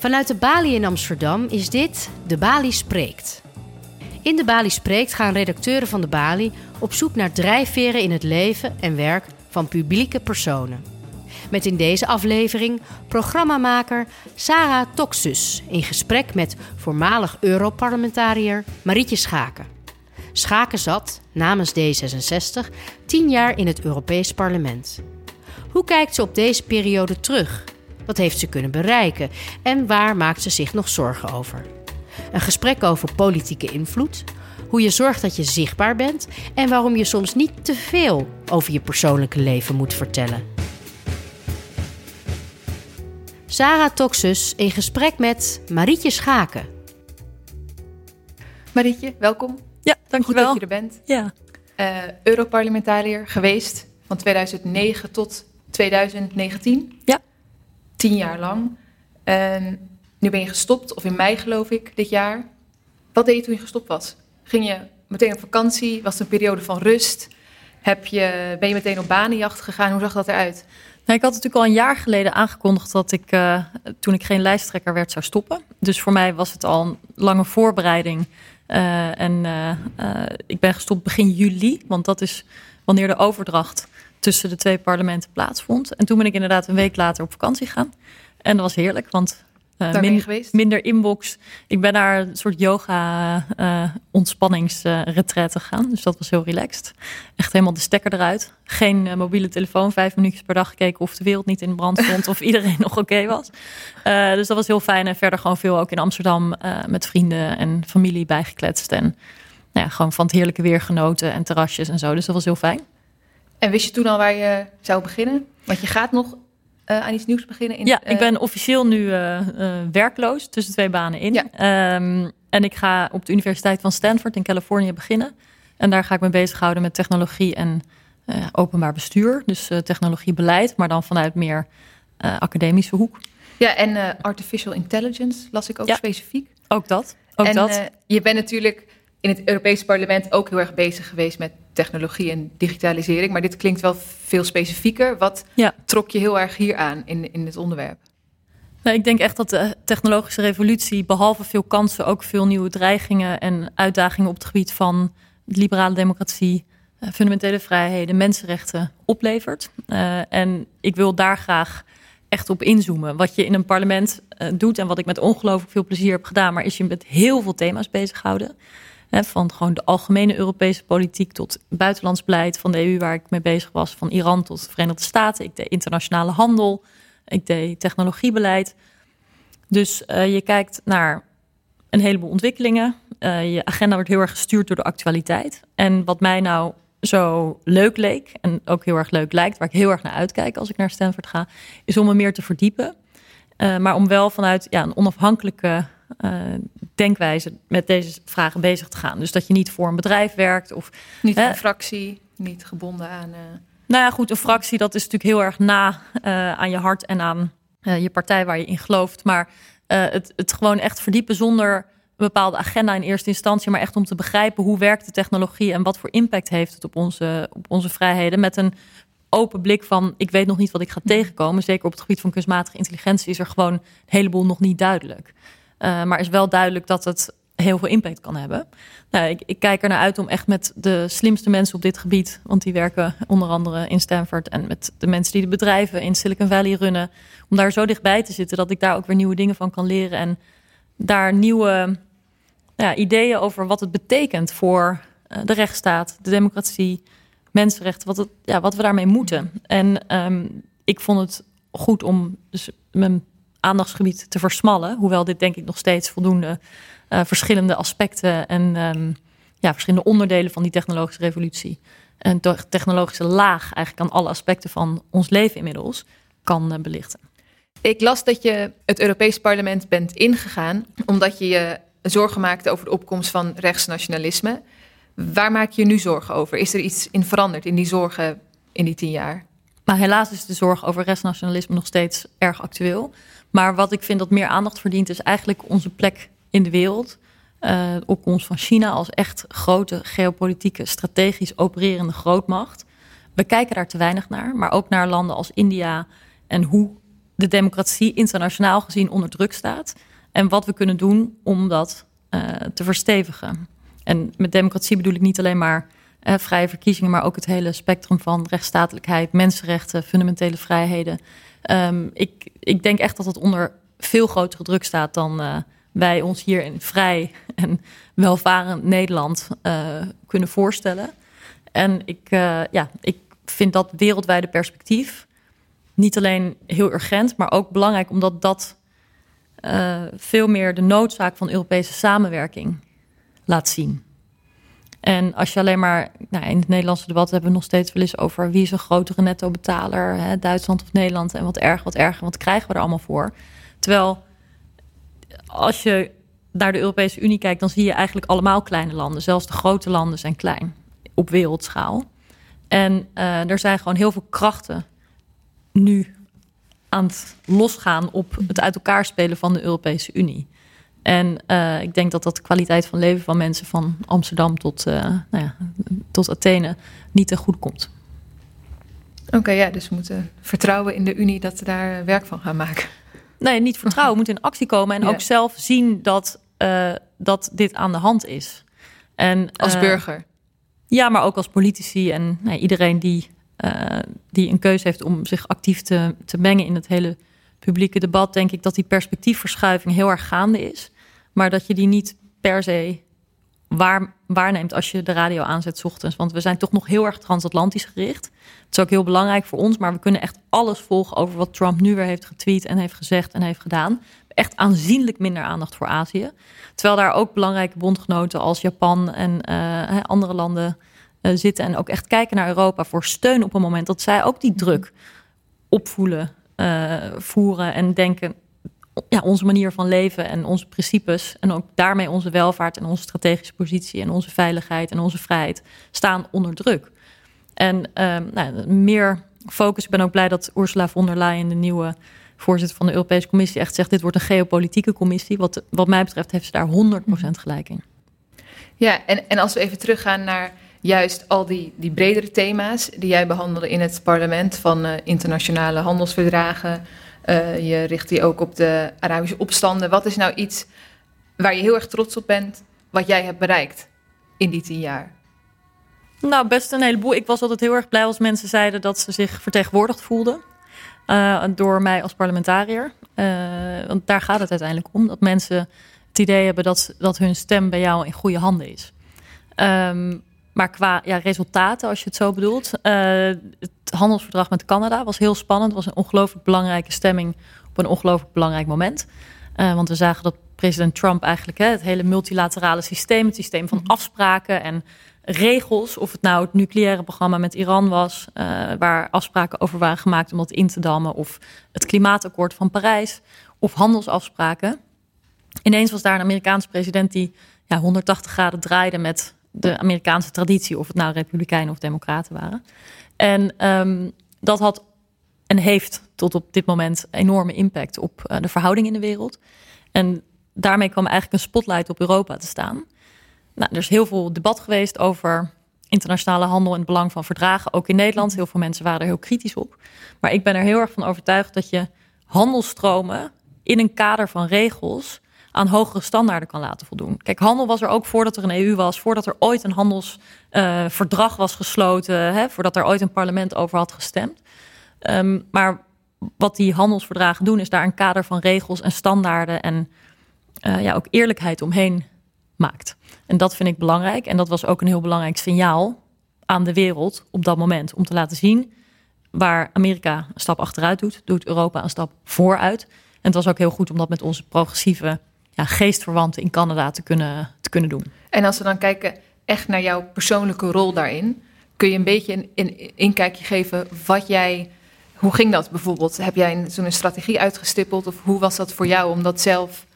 Vanuit de Bali in Amsterdam is dit De Bali Spreekt. In De Bali Spreekt gaan redacteuren van De Bali op zoek naar drijfveren in het leven en werk van publieke personen. Met in deze aflevering programmamaker Sarah Toxus in gesprek met voormalig Europarlementariër Marietje Schaken. Schaken zat, namens D66, tien jaar in het Europees Parlement. Hoe kijkt ze op deze periode terug? Wat heeft ze kunnen bereiken en waar maakt ze zich nog zorgen over? Een gesprek over politieke invloed, hoe je zorgt dat je zichtbaar bent en waarom je soms niet te veel over je persoonlijke leven moet vertellen. Sarah Toxus in gesprek met Marietje Schaken. Marietje, welkom. Ja, dankjewel. Goed dat je er bent. Ja. Uh, Europarlementariër geweest van 2009 tot 2019. Ja. Tien jaar lang. Uh, nu ben je gestopt, of in mei geloof ik, dit jaar. Wat deed je toen je gestopt was? Ging je meteen op vakantie? Was het een periode van rust? Heb je, ben je meteen op banenjacht gegaan? Hoe zag dat eruit? Nou, ik had natuurlijk al een jaar geleden aangekondigd dat ik, uh, toen ik geen lijsttrekker werd, zou stoppen. Dus voor mij was het al een lange voorbereiding. Uh, en uh, ik ben gestopt begin juli, want dat is wanneer de overdracht tussen de twee parlementen plaatsvond. En toen ben ik inderdaad een week later op vakantie gegaan. En dat was heerlijk, want uh, min, minder inbox. Ik ben naar een soort yoga uh, gegaan. Dus dat was heel relaxed. Echt helemaal de stekker eruit. Geen uh, mobiele telefoon. Vijf minuutjes per dag gekeken of de wereld niet in brand stond. of iedereen nog oké okay was. dus dat was heel fijn. En verder gewoon veel ook in Amsterdam met vrienden en familie bijgekletst. En nou ja, gewoon van het heerlijke weer genoten en terrasjes en zo. Dus dat was heel fijn. En wist je toen al waar je zou beginnen? Want je gaat nog uh, aan iets nieuws beginnen? In, ja, ik ben officieel nu uh, uh, werkloos tussen twee banen in. Ja. Um, en ik ga op de Universiteit van Stanford in Californië beginnen. En daar ga ik me bezighouden met technologie en openbaar bestuur. Dus technologiebeleid, maar dan vanuit meer academische hoek. Ja, en artificial intelligence las ik ook ja, specifiek. Ook dat. Ook en dat. je bent natuurlijk in het Europese parlement ook heel erg bezig geweest met technologie en digitalisering. Maar dit klinkt wel veel specifieker. Wat ja. trok je heel erg hier aan in, in het onderwerp? Nou, ik denk echt dat de technologische revolutie, behalve veel kansen, ook veel nieuwe dreigingen en uitdagingen op het gebied van liberale democratie, fundamentele vrijheden, mensenrechten oplevert. Uh, en ik wil daar graag echt op inzoomen. Wat je in een parlement uh, doet en wat ik met ongelooflijk veel plezier heb gedaan, maar is je met heel veel thema's bezighouden van gewoon de algemene Europese politiek tot buitenlands beleid van de EU waar ik mee bezig was. Van Iran tot de Verenigde Staten. Ik deed internationale handel. Ik deed technologiebeleid. Dus uh, je kijkt naar een heleboel ontwikkelingen. Uh, je agenda wordt heel erg gestuurd door de actualiteit. En wat mij nou zo leuk leek en ook heel erg leuk lijkt, waar ik heel erg naar uitkijk als ik naar Stanford ga, is om me meer te verdiepen. Uh, maar om wel vanuit ja, een onafhankelijke uh, denkwijze met deze vragen bezig te gaan. Dus dat je niet voor een bedrijf werkt of niet een fractie, niet gebonden aan. Uh... Nou ja, goed, een fractie dat is natuurlijk heel erg na uh, aan je hart en aan je partij waar je in gelooft. Maar het, het gewoon echt verdiepen zonder een bepaalde agenda in eerste instantie, maar echt om te begrijpen hoe werkt de technologie en wat voor impact heeft het op onze, op onze vrijheden. Met een open blik van ik weet nog niet wat ik ga tegenkomen. Zeker op het gebied van kunstmatige intelligentie is er gewoon een heleboel nog niet duidelijk. Uh, maar is wel duidelijk dat het heel veel impact kan hebben. Nou, ik, ik, kijk er naar uit om echt met de slimste mensen op dit gebied, want die werken onder andere in Stanford en met de mensen die de bedrijven in Silicon Valley runnen, om daar zo dichtbij te zitten dat ik daar ook weer nieuwe dingen van kan leren en daar nieuwe ja, ideeën over wat het betekent voor uh, de rechtsstaat, de democratie, mensenrechten, wat, het, ja, wat we daarmee moeten. En um, ik vond het goed om dus mijn aandachtsgebied te versmallen. Hoewel dit denk ik nog steeds voldoende uh, verschillende aspecten en um, ja, verschillende onderdelen van die technologische revolutie. En technologische laag eigenlijk aan alle aspecten van ons leven inmiddels kan uh, belichten. Ik las dat je het Europees Parlement bent ingegaan omdat je je zorgen maakte over de opkomst van rechtsnationalisme. Waar maak je nu zorgen over? Is er iets in veranderd in die zorgen in die tien jaar? Maar helaas is de zorg over rechtsnationalisme nog steeds erg actueel. Maar wat ik vind dat meer aandacht verdient, is eigenlijk onze plek in de wereld. Uh, opkomst van China als echt grote geopolitieke, strategisch opererende grootmacht. We kijken daar te weinig naar, maar ook naar landen als India en hoe de democratie internationaal gezien onder druk staat. En wat we kunnen doen om dat uh, te verstevigen. En met democratie bedoel ik niet alleen maar uh, vrije verkiezingen, maar ook het hele spectrum van rechtsstatelijkheid, mensenrechten, fundamentele vrijheden. Um, ik, ik denk echt dat het onder veel grotere druk staat dan uh, wij ons hier in vrij en welvarend Nederland kunnen voorstellen. En ik, ja, ik vind dat wereldwijde perspectief niet alleen heel urgent, maar ook belangrijk omdat dat uh, veel meer de noodzaak van Europese samenwerking laat zien. En als je alleen maar, nou, in het Nederlandse debat hebben we nog steeds wel eens over wie is een grotere netto-betaler, hè, Duitsland of Nederland, en wat erg, wat erger, wat krijgen we er allemaal voor? Terwijl als je naar de Europese Unie kijkt, dan zie je eigenlijk allemaal kleine landen. Zelfs de grote landen zijn klein op wereldschaal. En uh, er zijn gewoon heel veel krachten nu aan het losgaan op het uit elkaar spelen van de Europese Unie. En uh, ik denk dat dat de kwaliteit van leven van mensen van Amsterdam tot, uh, nou ja, tot Athene niet te goed komt. Oké, ja, dus we moeten vertrouwen in de Unie dat ze daar werk van gaan maken. Nee, niet vertrouwen, we moeten in actie komen en ja. ook zelf zien dat, uh, dat dit aan de hand is. En, als burger? Ja, maar ook als politici en nou, iedereen die die een keuze heeft om zich actief te, te mengen in het hele publieke debat, denk ik dat die perspectiefverschuiving heel erg gaande is. Maar dat je die niet per se waar, waarneemt als je de radio aanzet ochtends. Want we zijn toch nog heel erg transatlantisch gericht. Het is ook heel belangrijk voor ons, maar we kunnen echt alles volgen over wat Trump nu weer heeft getweet en heeft gezegd en heeft gedaan. Echt aanzienlijk minder aandacht voor Azië. Terwijl daar ook belangrijke bondgenoten als Japan en uh, andere landen uh, zitten en ook echt kijken naar Europa voor steun op een moment dat zij ook die druk opvoelen, voeren en denken. Ja, onze manier van leven en onze principes en ook daarmee onze welvaart en onze strategische positie en onze veiligheid en onze vrijheid staan onder druk. En uh, nou, meer focus. Ik ben ook blij dat Ursula von der Leyen, de nieuwe voorzitter van de Europese Commissie, echt zegt: dit wordt een geopolitieke commissie. Wat, wat mij betreft heeft ze daar 100% gelijk in. Ja, en, en als we even teruggaan naar juist al die, die bredere thema's die jij behandelde in het parlement van uh, internationale handelsverdragen. Uh, je richt die ook op de Arabische opstanden. Wat is nou iets waar je heel erg trots op bent, wat jij hebt bereikt in die tien jaar? Nou, best een heleboel. Ik was altijd heel erg blij als mensen zeiden dat ze zich vertegenwoordigd voelden. Uh, door mij als parlementariër. want daar gaat het uiteindelijk om. Dat mensen het idee hebben dat, dat hun stem bij jou in goede handen is. Um, maar qua ja, resultaten, als je het zo bedoelt. Uh, het handelsverdrag met Canada was heel spannend. Het was een ongelooflijk belangrijke stemming op een ongelooflijk belangrijk moment. Uh, want we zagen dat president Trump eigenlijk hè, het hele multilaterale systeem, het systeem van mhm. afspraken en regels, of het nou het nucleaire programma met Iran was, uh, waar afspraken over waren gemaakt om dat in te dammen, of het klimaatakkoord van Parijs, of handelsafspraken. Ineens was daar een Amerikaanse president die ja, 180 graden draaide met de Amerikaanse traditie, of het nou Republikeinen of Democraten waren. En um, dat had en heeft tot op dit moment enorme impact op uh, de verhouding in de wereld. En daarmee kwam eigenlijk een spotlight op Europa te staan. Nou, er is heel veel debat geweest over internationale handel en het belang van verdragen, ook in Nederland. Heel veel mensen waren er heel kritisch op. Maar ik ben er heel erg van overtuigd dat je handelstromen in een kader van regels aan hogere standaarden kan laten voldoen. Kijk, handel was er ook voordat er een EU was, voordat er ooit een handelsverdrag uh, was gesloten, hè, voordat er ooit een parlement over had gestemd. Um, maar wat die handelsverdragen doen, is daar een kader van regels en standaarden en uh, ja, ook eerlijkheid omheen maakt. En dat vind ik belangrijk. En dat was ook een heel belangrijk signaal aan de wereld op dat moment. Om te laten zien waar Amerika een stap achteruit doet, doet Europa een stap vooruit. En het was ook heel goed om dat met onze progressieve ja, geestverwanten in Canada te kunnen, te kunnen doen. En als we dan kijken echt naar jouw persoonlijke rol daarin, kun je een beetje een, een inkijkje geven wat jij. Hoe ging dat bijvoorbeeld? Heb jij zo'n strategie uitgestippeld of hoe was dat voor jou om dat zelf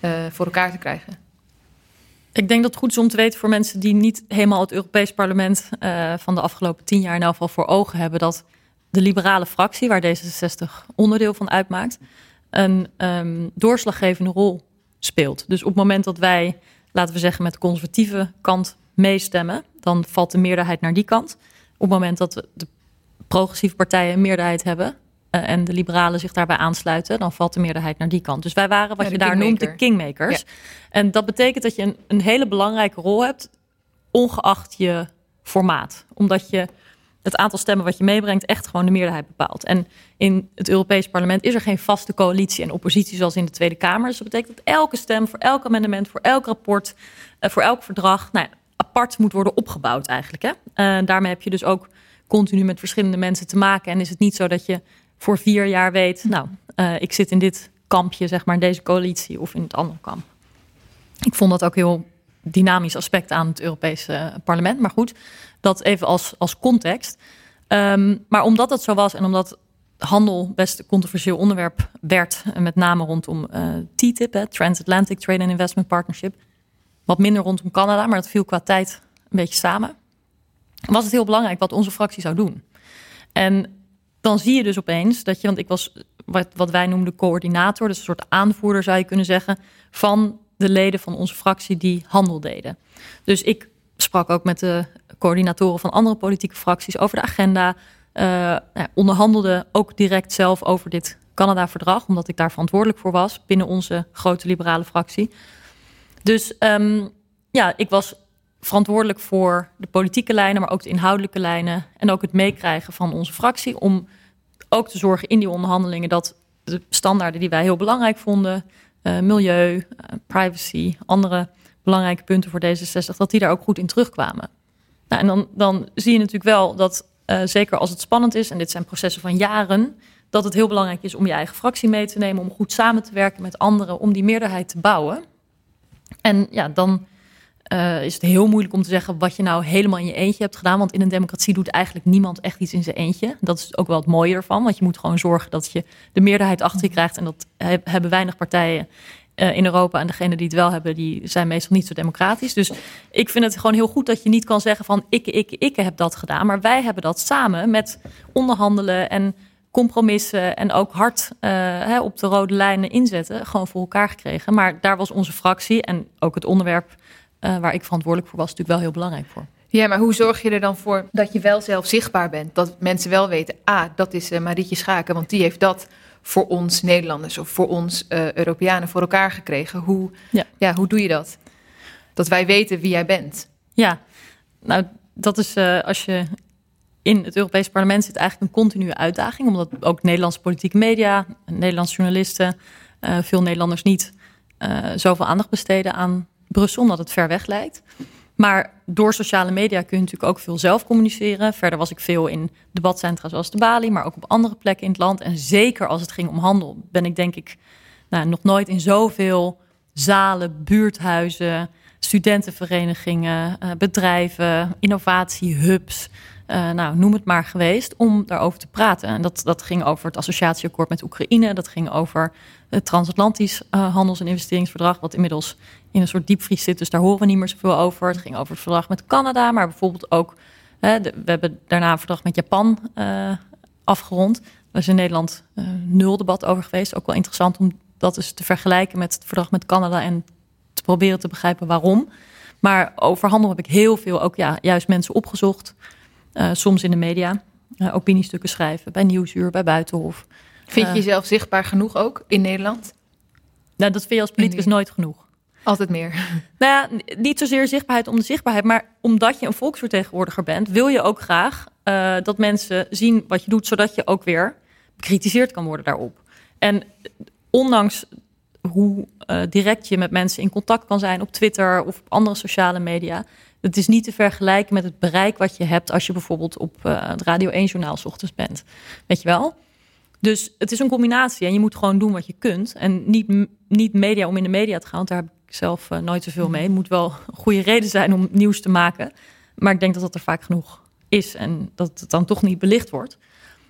uh, voor elkaar te krijgen? Ik denk dat het goed is om te weten voor mensen die niet helemaal het Europees Parlement uh, van de afgelopen tien jaar in elk geval voor ogen hebben, dat de liberale fractie, waar D66 onderdeel van uitmaakt, een um, doorslaggevende rol speelt. Dus op het moment dat wij, laten we zeggen, met de conservatieve kant meestemmen, dan valt de meerderheid naar die kant. Op het moment dat de progressieve partijen een meerderheid hebben, uh, en de liberalen zich daarbij aansluiten, dan valt de meerderheid naar die kant. Dus wij waren wat je daar noemt de kingmakers. En dat betekent dat je een, een hele belangrijke rol hebt, ongeacht je formaat. Omdat je het aantal stemmen wat je meebrengt echt gewoon de meerderheid bepaalt. En in het Europees Parlement is er geen vaste coalitie en oppositie zoals in de Tweede Kamer. Dus dat betekent dat elke stem voor elk amendement, voor elk rapport, uh, voor elk verdrag, nou, apart moet worden opgebouwd eigenlijk. Hè? Uh, daarmee heb je dus ook continu met verschillende mensen te maken. En is het niet zo dat je voor vier jaar weet, nou, uh, ik zit in dit kampje, zeg maar, in deze coalitie of in het andere kamp. Ik vond dat ook heel dynamisch aspect aan het Europese parlement. Maar goed, dat even als, als context. Um, maar omdat dat zo was en omdat handel best een controversieel onderwerp werd, met name rondom uh, TTIP, hè, Transatlantic Trade and Investment Partnership, wat minder rondom Canada, maar dat viel qua tijd een beetje samen, was het heel belangrijk wat onze fractie zou doen. En dan zie je dus opeens dat je, want ik was wat, wat wij noemden coördinator, dus een soort aanvoerder zou je kunnen zeggen, van de leden van onze fractie die handel deden. Dus ik sprak ook met de coördinatoren van andere politieke fracties over de agenda. Uh, nou, onderhandelde ook direct zelf over dit Canada-verdrag, omdat ik daar verantwoordelijk voor was binnen onze grote liberale fractie. Dus um, ja, ik was verantwoordelijk voor de politieke lijnen, maar ook de inhoudelijke lijnen en ook het meekrijgen van onze fractie om ook te zorgen in die onderhandelingen dat de standaarden die wij heel belangrijk vonden, uh, milieu, uh, privacy, andere belangrijke punten voor D66, dat die daar ook goed in terugkwamen. Nou, en dan, dan zie je natuurlijk wel dat, uh, zeker als het spannend is, en dit zijn processen van jaren, dat het heel belangrijk is om je eigen fractie mee te nemen, om goed samen te werken met anderen, om die meerderheid te bouwen. En ja, dan uh, is het heel moeilijk om te zeggen wat je nou helemaal in je eentje hebt gedaan. Want in een democratie doet eigenlijk niemand echt iets in zijn eentje. Dat is ook wel het mooie ervan. Want je moet gewoon zorgen dat je de meerderheid achter je krijgt. En dat hebben weinig partijen uh, in Europa. En degene die het wel hebben, die zijn meestal niet zo democratisch. Dus ik vind het gewoon heel goed dat je niet kan zeggen van ik, ik, ik heb dat gedaan. Maar wij hebben dat samen met onderhandelen en compromissen en ook hard uh, hè, op de rode lijnen inzetten, gewoon voor elkaar gekregen. Maar daar was onze fractie en ook het onderwerp uh, waar ik verantwoordelijk voor was, natuurlijk wel heel belangrijk voor. Ja, maar hoe zorg je er dan voor dat je wel zelf zichtbaar bent? Dat mensen wel weten, ah, dat is uh, Marietje Schaken, want die heeft dat voor ons Nederlanders of voor ons uh, Europeanen voor elkaar gekregen. Hoe, ja. ja. hoe doe je dat? Dat wij weten wie jij bent. Ja, nou, dat is uh, als je in het Europees Parlement zit eigenlijk een continue uitdaging, omdat ook Nederlandse politieke media, Nederlandse journalisten, veel Nederlanders niet zoveel aandacht besteden aan Brussel, omdat het ver weg lijkt. Maar door sociale media kun je natuurlijk ook veel zelf communiceren. Verder was ik veel in debatcentra zoals de Bali, maar ook op andere plekken in het land. En zeker als het ging om handel, ben ik denk ik nou, nog nooit in zoveel zalen, buurthuizen, studentenverenigingen, uh, bedrijven, innovatiehubs, uh, nou, noem het maar geweest, om daarover te praten. En dat, dat ging over het associatieakkoord met Oekraïne, dat ging over het transatlantisch uh, handels- en investeringsverdrag, wat inmiddels in een soort diepvries zit, dus daar horen we niet meer zoveel over. Het ging over het verdrag met Canada, maar bijvoorbeeld ook, hè, we hebben daarna een verdrag met Japan uh, afgerond. Er is in Nederland nul debat over geweest. Ook wel interessant om dat eens te vergelijken met het verdrag met Canada en te proberen te begrijpen waarom. Maar over handel heb ik heel veel ook ja, juist mensen opgezocht. Uh, soms in de media. Uh, opiniestukken schrijven bij Nieuwsuur, bij Buitenhof. Vind je uh, jezelf zichtbaar genoeg ook in Nederland? Nou, dat vind je als politicus nooit genoeg. Altijd meer. Nou ja, niet zozeer zichtbaarheid om de zichtbaarheid, maar omdat je een volksvertegenwoordiger bent, wil je ook graag uh, dat mensen zien wat je doet, zodat je ook weer bekritiseerd kan worden daarop. En ondanks hoe uh, direct je met mensen in contact kan zijn op Twitter of op andere sociale media, het is niet te vergelijken met het bereik wat je hebt als je bijvoorbeeld op uh, het Radio 1 journaal ochtends bent. Weet je wel? Dus het is een combinatie en je moet gewoon doen wat je kunt. En niet, niet media om in de media te gaan, want daar heb ik zelf uh, nooit zoveel mee. Het moet wel een goede reden zijn om nieuws te maken. Maar ik denk dat dat er vaak genoeg is en dat het dan toch niet belicht wordt.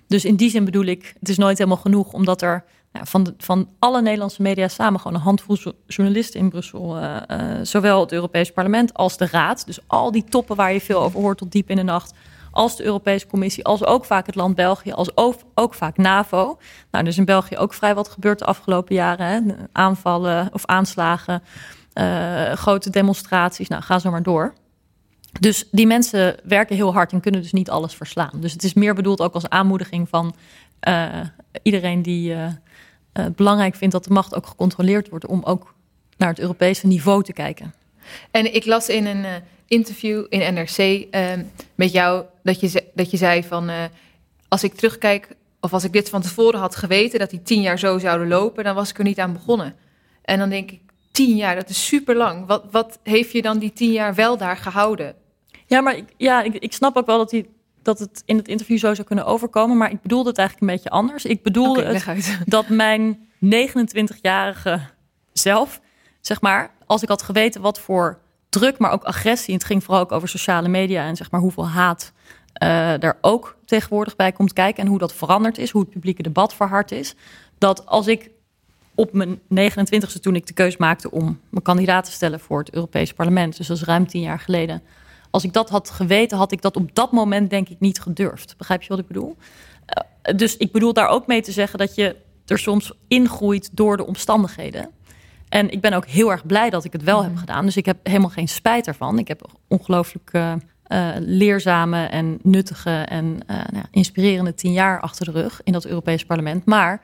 Dus in die zin bedoel ik, het is nooit helemaal genoeg, omdat er van, de, van alle Nederlandse media samen gewoon een handvol journalisten in Brussel, uh, uh, zowel het Europees Parlement als de Raad. Dus al die toppen waar je veel over hoort tot diep in de nacht, als de Europese Commissie, als ook vaak het land België, als ook, ook vaak NAVO. Nou, is in België ook vrij wat gebeurd de afgelopen jaren. Hè? Aanvallen of aanslagen, uh, grote demonstraties, nou ga zo maar door. Dus die mensen werken heel hard en kunnen dus niet alles verslaan. Dus het is meer bedoeld ook als aanmoediging van iedereen die uh, uh, belangrijk vindt dat de macht ook gecontroleerd wordt, om ook naar het Europese niveau te kijken. En ik las in een interview in NRC met jou dat je, dat je zei van als ik terugkijk, of als ik dit van tevoren had geweten dat die tien jaar zo zouden lopen, dan was ik er niet aan begonnen. En dan denk ik, tien jaar, dat is super lang. Wat, wat heeft je dan die tien jaar wel daar gehouden? Ja, maar ik, ja, ik, ik snap ook wel dat, die, dat het in het interview zo zou kunnen overkomen. Maar ik bedoelde het eigenlijk een beetje anders. Ik bedoelde het dat mijn 29-jarige zelf, zeg maar, als ik had geweten wat voor druk, maar ook agressie. Het ging vooral ook over sociale media en zeg maar hoeveel haat uh, daar ook tegenwoordig bij komt kijken. En hoe dat veranderd is, hoe het publieke debat verhard is. Dat als ik op mijn 29e, toen ik de keus maakte om me kandidaat te stellen voor het Europees Parlement, dus dat is ruim tien jaar geleden als ik dat had geweten, had ik dat op dat moment denk ik niet gedurfd. Begrijp je wat ik bedoel? Uh, dus ik bedoel daar ook mee te zeggen dat je er soms ingroeit door de omstandigheden. En ik ben ook heel erg blij dat ik het wel heb mhm. gedaan. Dus ik heb helemaal geen spijt ervan. Ik heb ongelooflijk uh, uh, leerzame en nuttige en nou, inspirerende tien jaar achter de rug in dat Europees parlement. Maar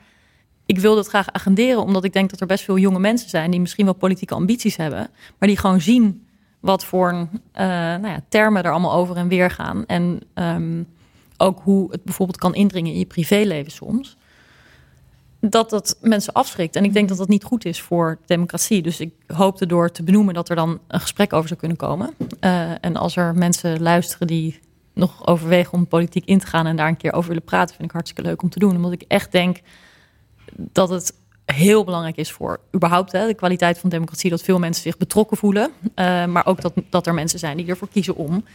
ik wil dat graag agenderen, omdat ik denk dat er best veel jonge mensen zijn die misschien wel politieke ambities hebben, maar die gewoon zien wat voor uh, nou ja, termen er allemaal over en weer gaan. En um, ook hoe het bijvoorbeeld kan indringen in je privéleven soms. Dat dat mensen afschrikt. En ik denk dat dat niet goed is voor democratie. Dus ik hoopte door te benoemen dat er dan een gesprek over zou kunnen komen. Uh, en als er mensen luisteren die nog overwegen om politiek in te gaan en daar een keer over willen praten, vind ik hartstikke leuk om te doen. Omdat ik echt denk dat het heel belangrijk is voor überhaupt hè, de kwaliteit van democratie. Dat veel mensen zich betrokken voelen. Uh, maar ook dat, dat er mensen zijn die ervoor kiezen om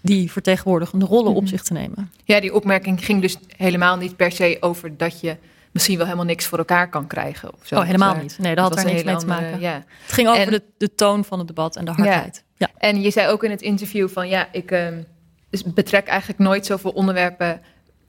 die vertegenwoordigende rollen op mhm. zich te nemen. Ja, die opmerking ging dus helemaal niet per se over dat je misschien wel helemaal niks voor elkaar kan krijgen. Of zo. Oh, helemaal niet. Nee, dat, had er niks mee te maken. Ja. Het ging over de, de toon van het debat en de hardheid. Ja. ja. En je zei ook in het interview van ja, ik uh, betrek eigenlijk nooit zoveel onderwerpen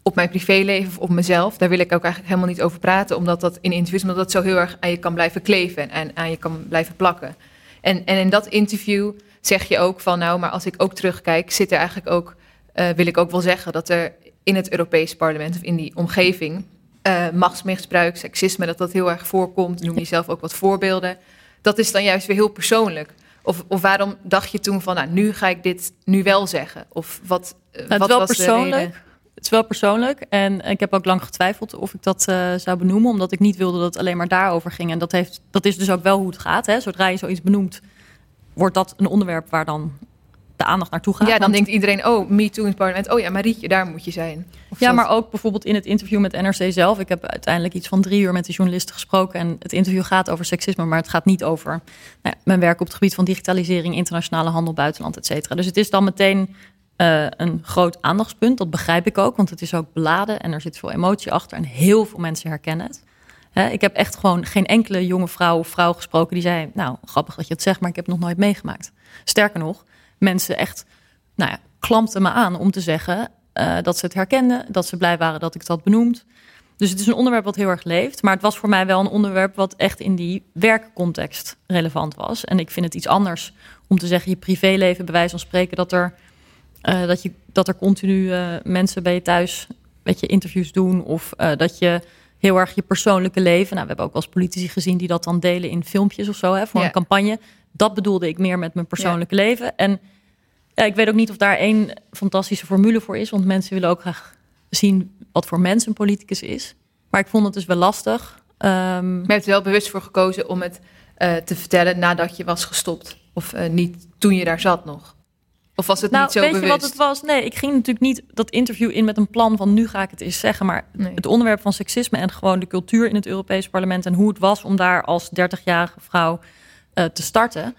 op mijn privéleven of op mezelf. Daar wil ik ook eigenlijk helemaal niet over praten, omdat dat in interviews omdat dat zo heel erg aan je kan blijven kleven en aan je kan blijven plakken. En, en in dat interview zeg je ook van, nou, maar als ik ook terugkijk, zit er eigenlijk ook, uh, wil ik ook wel zeggen, dat er in het Europees Parlement of in die omgeving uh, machtsmisbruik, seksisme, dat dat heel erg voorkomt. Noem je zelf ook wat voorbeelden. Dat is dan juist weer heel persoonlijk. Of, of waarom dacht je toen van, nou, nu ga ik dit nu wel zeggen? Of wat, uh, wat wel was persoonlijk. Het is wel persoonlijk. En ik heb ook lang getwijfeld of ik dat uh, zou benoemen. Omdat ik niet wilde dat het alleen maar daarover ging. En dat, heeft, dat is dus ook wel hoe het gaat. Hè? Zodra je zoiets benoemt, wordt dat een onderwerp waar dan de aandacht naartoe gaat. Ja, dan denkt iedereen, oh, me too in het parlement. Oh ja, Marietje, daar moet je zijn. Of ja, maar ook bijvoorbeeld in het interview met NRC zelf. Ik heb uiteindelijk iets van drie uur met de journalisten gesproken. En het interview gaat over seksisme, maar het gaat niet over nou ja, mijn werk op het gebied van digitalisering, internationale handel, buitenland, et cetera. Dus het is dan meteen uh, een groot aandachtspunt. Dat begrijp ik ook, want het is ook beladen en er zit veel emotie achter en heel veel mensen herkennen het. ik heb echt gewoon geen enkele jonge vrouw of vrouw gesproken die zei: Nou, grappig dat je het zegt, maar ik heb het nog nooit meegemaakt. Sterker nog, mensen echt nou ja, klampten me aan om te zeggen uh, dat ze het herkenden, dat ze blij waren dat ik had benoemd. Dus het is een onderwerp wat heel erg leeft. Maar het was voor mij wel een onderwerp wat echt in die werkcontext relevant was. En ik vind het iets anders om te zeggen: je privéleven, bij wijze van spreken, dat er uh, dat, je, dat er continu uh, mensen bij je thuis met je interviews doen. Of uh, dat je heel erg je persoonlijke leven. Nou, we hebben ook als politici gezien die dat dan delen in filmpjes of zo hè, voor een campagne. Dat bedoelde ik meer met mijn persoonlijke leven. En ja, ik weet ook niet of daar één fantastische formule voor is. Want mensen willen ook graag zien wat voor mens een politicus is. Maar ik vond het dus wel lastig. Um... Maar je hebt er wel bewust voor gekozen om het te vertellen nadat je was gestopt. Of niet toen je daar zat nog. Of was het nou, niet zo weet bewust? je wat het was? Nee, ik ging natuurlijk niet dat interview in met een plan van nu ga ik het eens zeggen. Maar het onderwerp van seksisme en gewoon de cultuur in het Europees Parlement en hoe het was om daar als 30-jarige vrouw uh, te starten.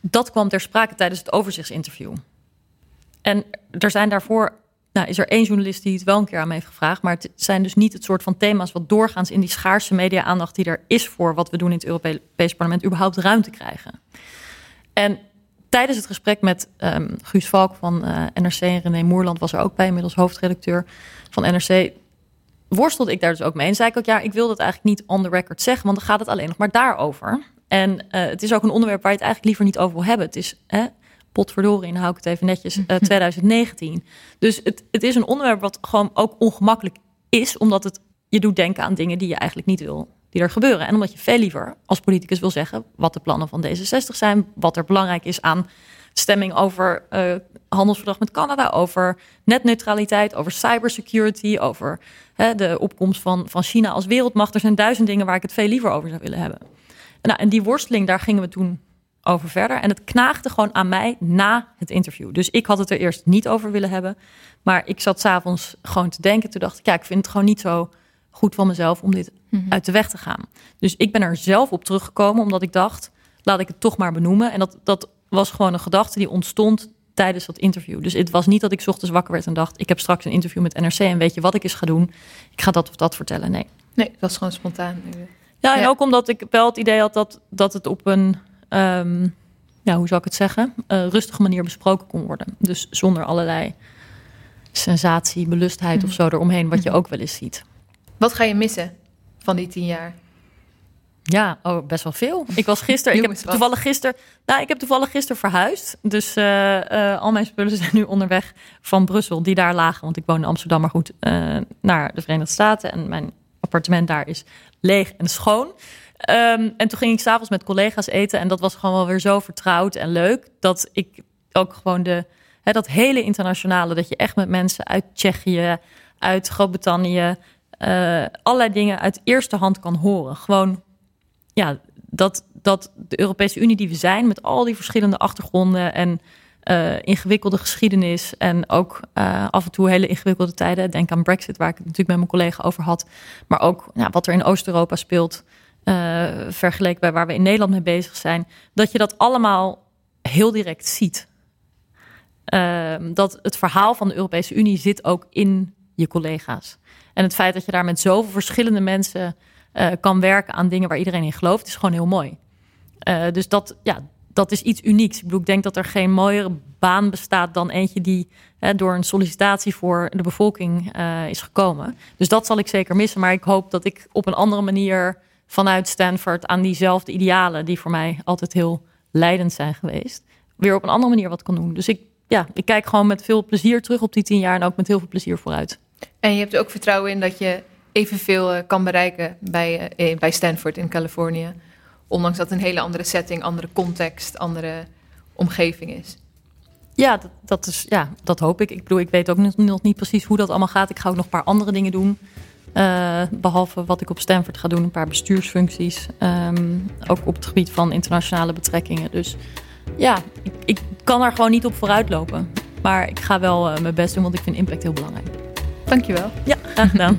Dat kwam ter sprake tijdens het overzichtsinterview. En er zijn daarvoor, nou, is er één journalist die het wel een keer aan me heeft gevraagd. Maar het zijn dus niet het soort van thema's wat doorgaans in die schaarse media-aandacht die er is voor wat we doen in het Europees Parlement überhaupt ruimte krijgen. En tijdens het gesprek met um, Guus Valk van uh, eh, NRC en René Moerland was er ook bij, inmiddels hoofdredacteur van NRC. Worstelde ik daar dus ook mee. En zei ik ook, ja, ik wil dat eigenlijk niet on the record zeggen, want dan gaat het alleen nog maar daarover. En uh, het is ook een onderwerp waar je het eigenlijk liever niet over wil hebben. Het is, hè, potverdorie, dan hou ik het even netjes, 2019. Dus het, het is een onderwerp wat gewoon ook ongemakkelijk is, omdat het je doet denken aan dingen die je eigenlijk niet wil die er gebeuren. En omdat je veel liever als politicus wil zeggen wat de plannen van D66 zijn, wat er belangrijk is aan stemming over uh, handelsverdrag met Canada, over netneutraliteit, over cybersecurity, over hè, de opkomst van, van China als wereldmacht. Er zijn duizend dingen waar ik het veel liever over zou willen hebben. En, nou, en die worsteling, daar gingen we toen over verder. En het knaagde gewoon aan mij na het interview. Dus ik had het er eerst niet over willen hebben. Maar ik zat s'avonds gewoon te denken. Toen dacht ik, ja, ik vind het gewoon niet zo goed van mezelf om dit mhm. uit de weg te gaan. Dus ik ben er zelf op teruggekomen, omdat ik dacht, laat ik het toch maar benoemen. En dat, dat was gewoon een gedachte die ontstond tijdens dat interview. Dus het was niet dat ik ochtends wakker werd en dacht, ik heb straks een interview met NRC en weet je wat ik eens ga doen? Ik ga dat of dat vertellen. Nee. Nee, dat was gewoon spontaan. Ja, en ook omdat ik wel het idee had dat, dat het op een, um, ja, hoe zou ik het zeggen, uh, rustige manier besproken kon worden. Dus zonder allerlei sensatie, belustheid of mhm. zo eromheen, wat je mhm. ook wel eens ziet. Wat ga je missen van die tien jaar? Ja, oh, best wel veel. Ik was gisteren, ik heb toevallig gisteren, nou, ik heb toevallig gisteren verhuisd. Dus uh, uh, al mijn spullen zijn nu onderweg van Brussel, die daar lagen, want ik woon in Amsterdam, maar goed, uh, naar de Verenigde Staten. En mijn appartement daar is leeg en schoon. Um, en toen ging ik s'avonds met collega's eten en dat was gewoon wel weer zo vertrouwd en leuk dat ik ook gewoon de, hè, dat hele internationale, dat je echt met mensen uit Tsjechië, uit Groot-Brittannië, uh, allerlei dingen uit eerste hand kan horen. Gewoon, ja, dat, dat de Europese Unie die we zijn, met al die verschillende achtergronden en uh, ingewikkelde geschiedenis en ook uh, af en toe hele ingewikkelde tijden. Denk aan Brexit, waar ik het natuurlijk met mijn collega over had. Maar ook wat er in Oost-Europa speelt, vergeleken bij waar we in Nederland mee bezig zijn. Dat je dat allemaal heel direct ziet. dat het verhaal van de Europese Unie zit ook in je collega's. En het feit dat je daar met zoveel verschillende mensen uh, kan werken aan dingen waar iedereen in gelooft, is gewoon heel mooi. Uh, dus dat, ja, dat is iets unieks. Ik bedoel, ik denk dat er geen mooiere baan bestaat dan eentje die door een sollicitatie voor de bevolking is gekomen. Dus dat zal ik zeker missen. Maar ik hoop dat ik op een andere manier vanuit Stanford aan diezelfde idealen, die voor mij altijd heel leidend zijn geweest, weer op een andere manier wat kan doen. Dus ik, ja, ik kijk gewoon met veel plezier terug op die tien jaar en ook met heel veel plezier vooruit. En je hebt er ook vertrouwen in dat je evenveel uh, kan bereiken bij, uh, bij Stanford in Californië. Ondanks dat het een hele andere setting, andere context, andere omgeving is. Ja, dat, dat, is, ja, dat hoop ik. Ik bedoel, ik weet ook nog, niet precies hoe dat allemaal gaat. Ik ga ook nog een paar andere dingen doen. Uh, behalve wat ik op Stanford ga doen, een paar bestuursfuncties. Um, ook op het gebied van internationale betrekkingen. Dus ja, ik, ik kan er gewoon niet op vooruit lopen. Maar ik ga wel mijn best doen, want ik vind impact heel belangrijk. Dankjewel. Ja, graag gedaan.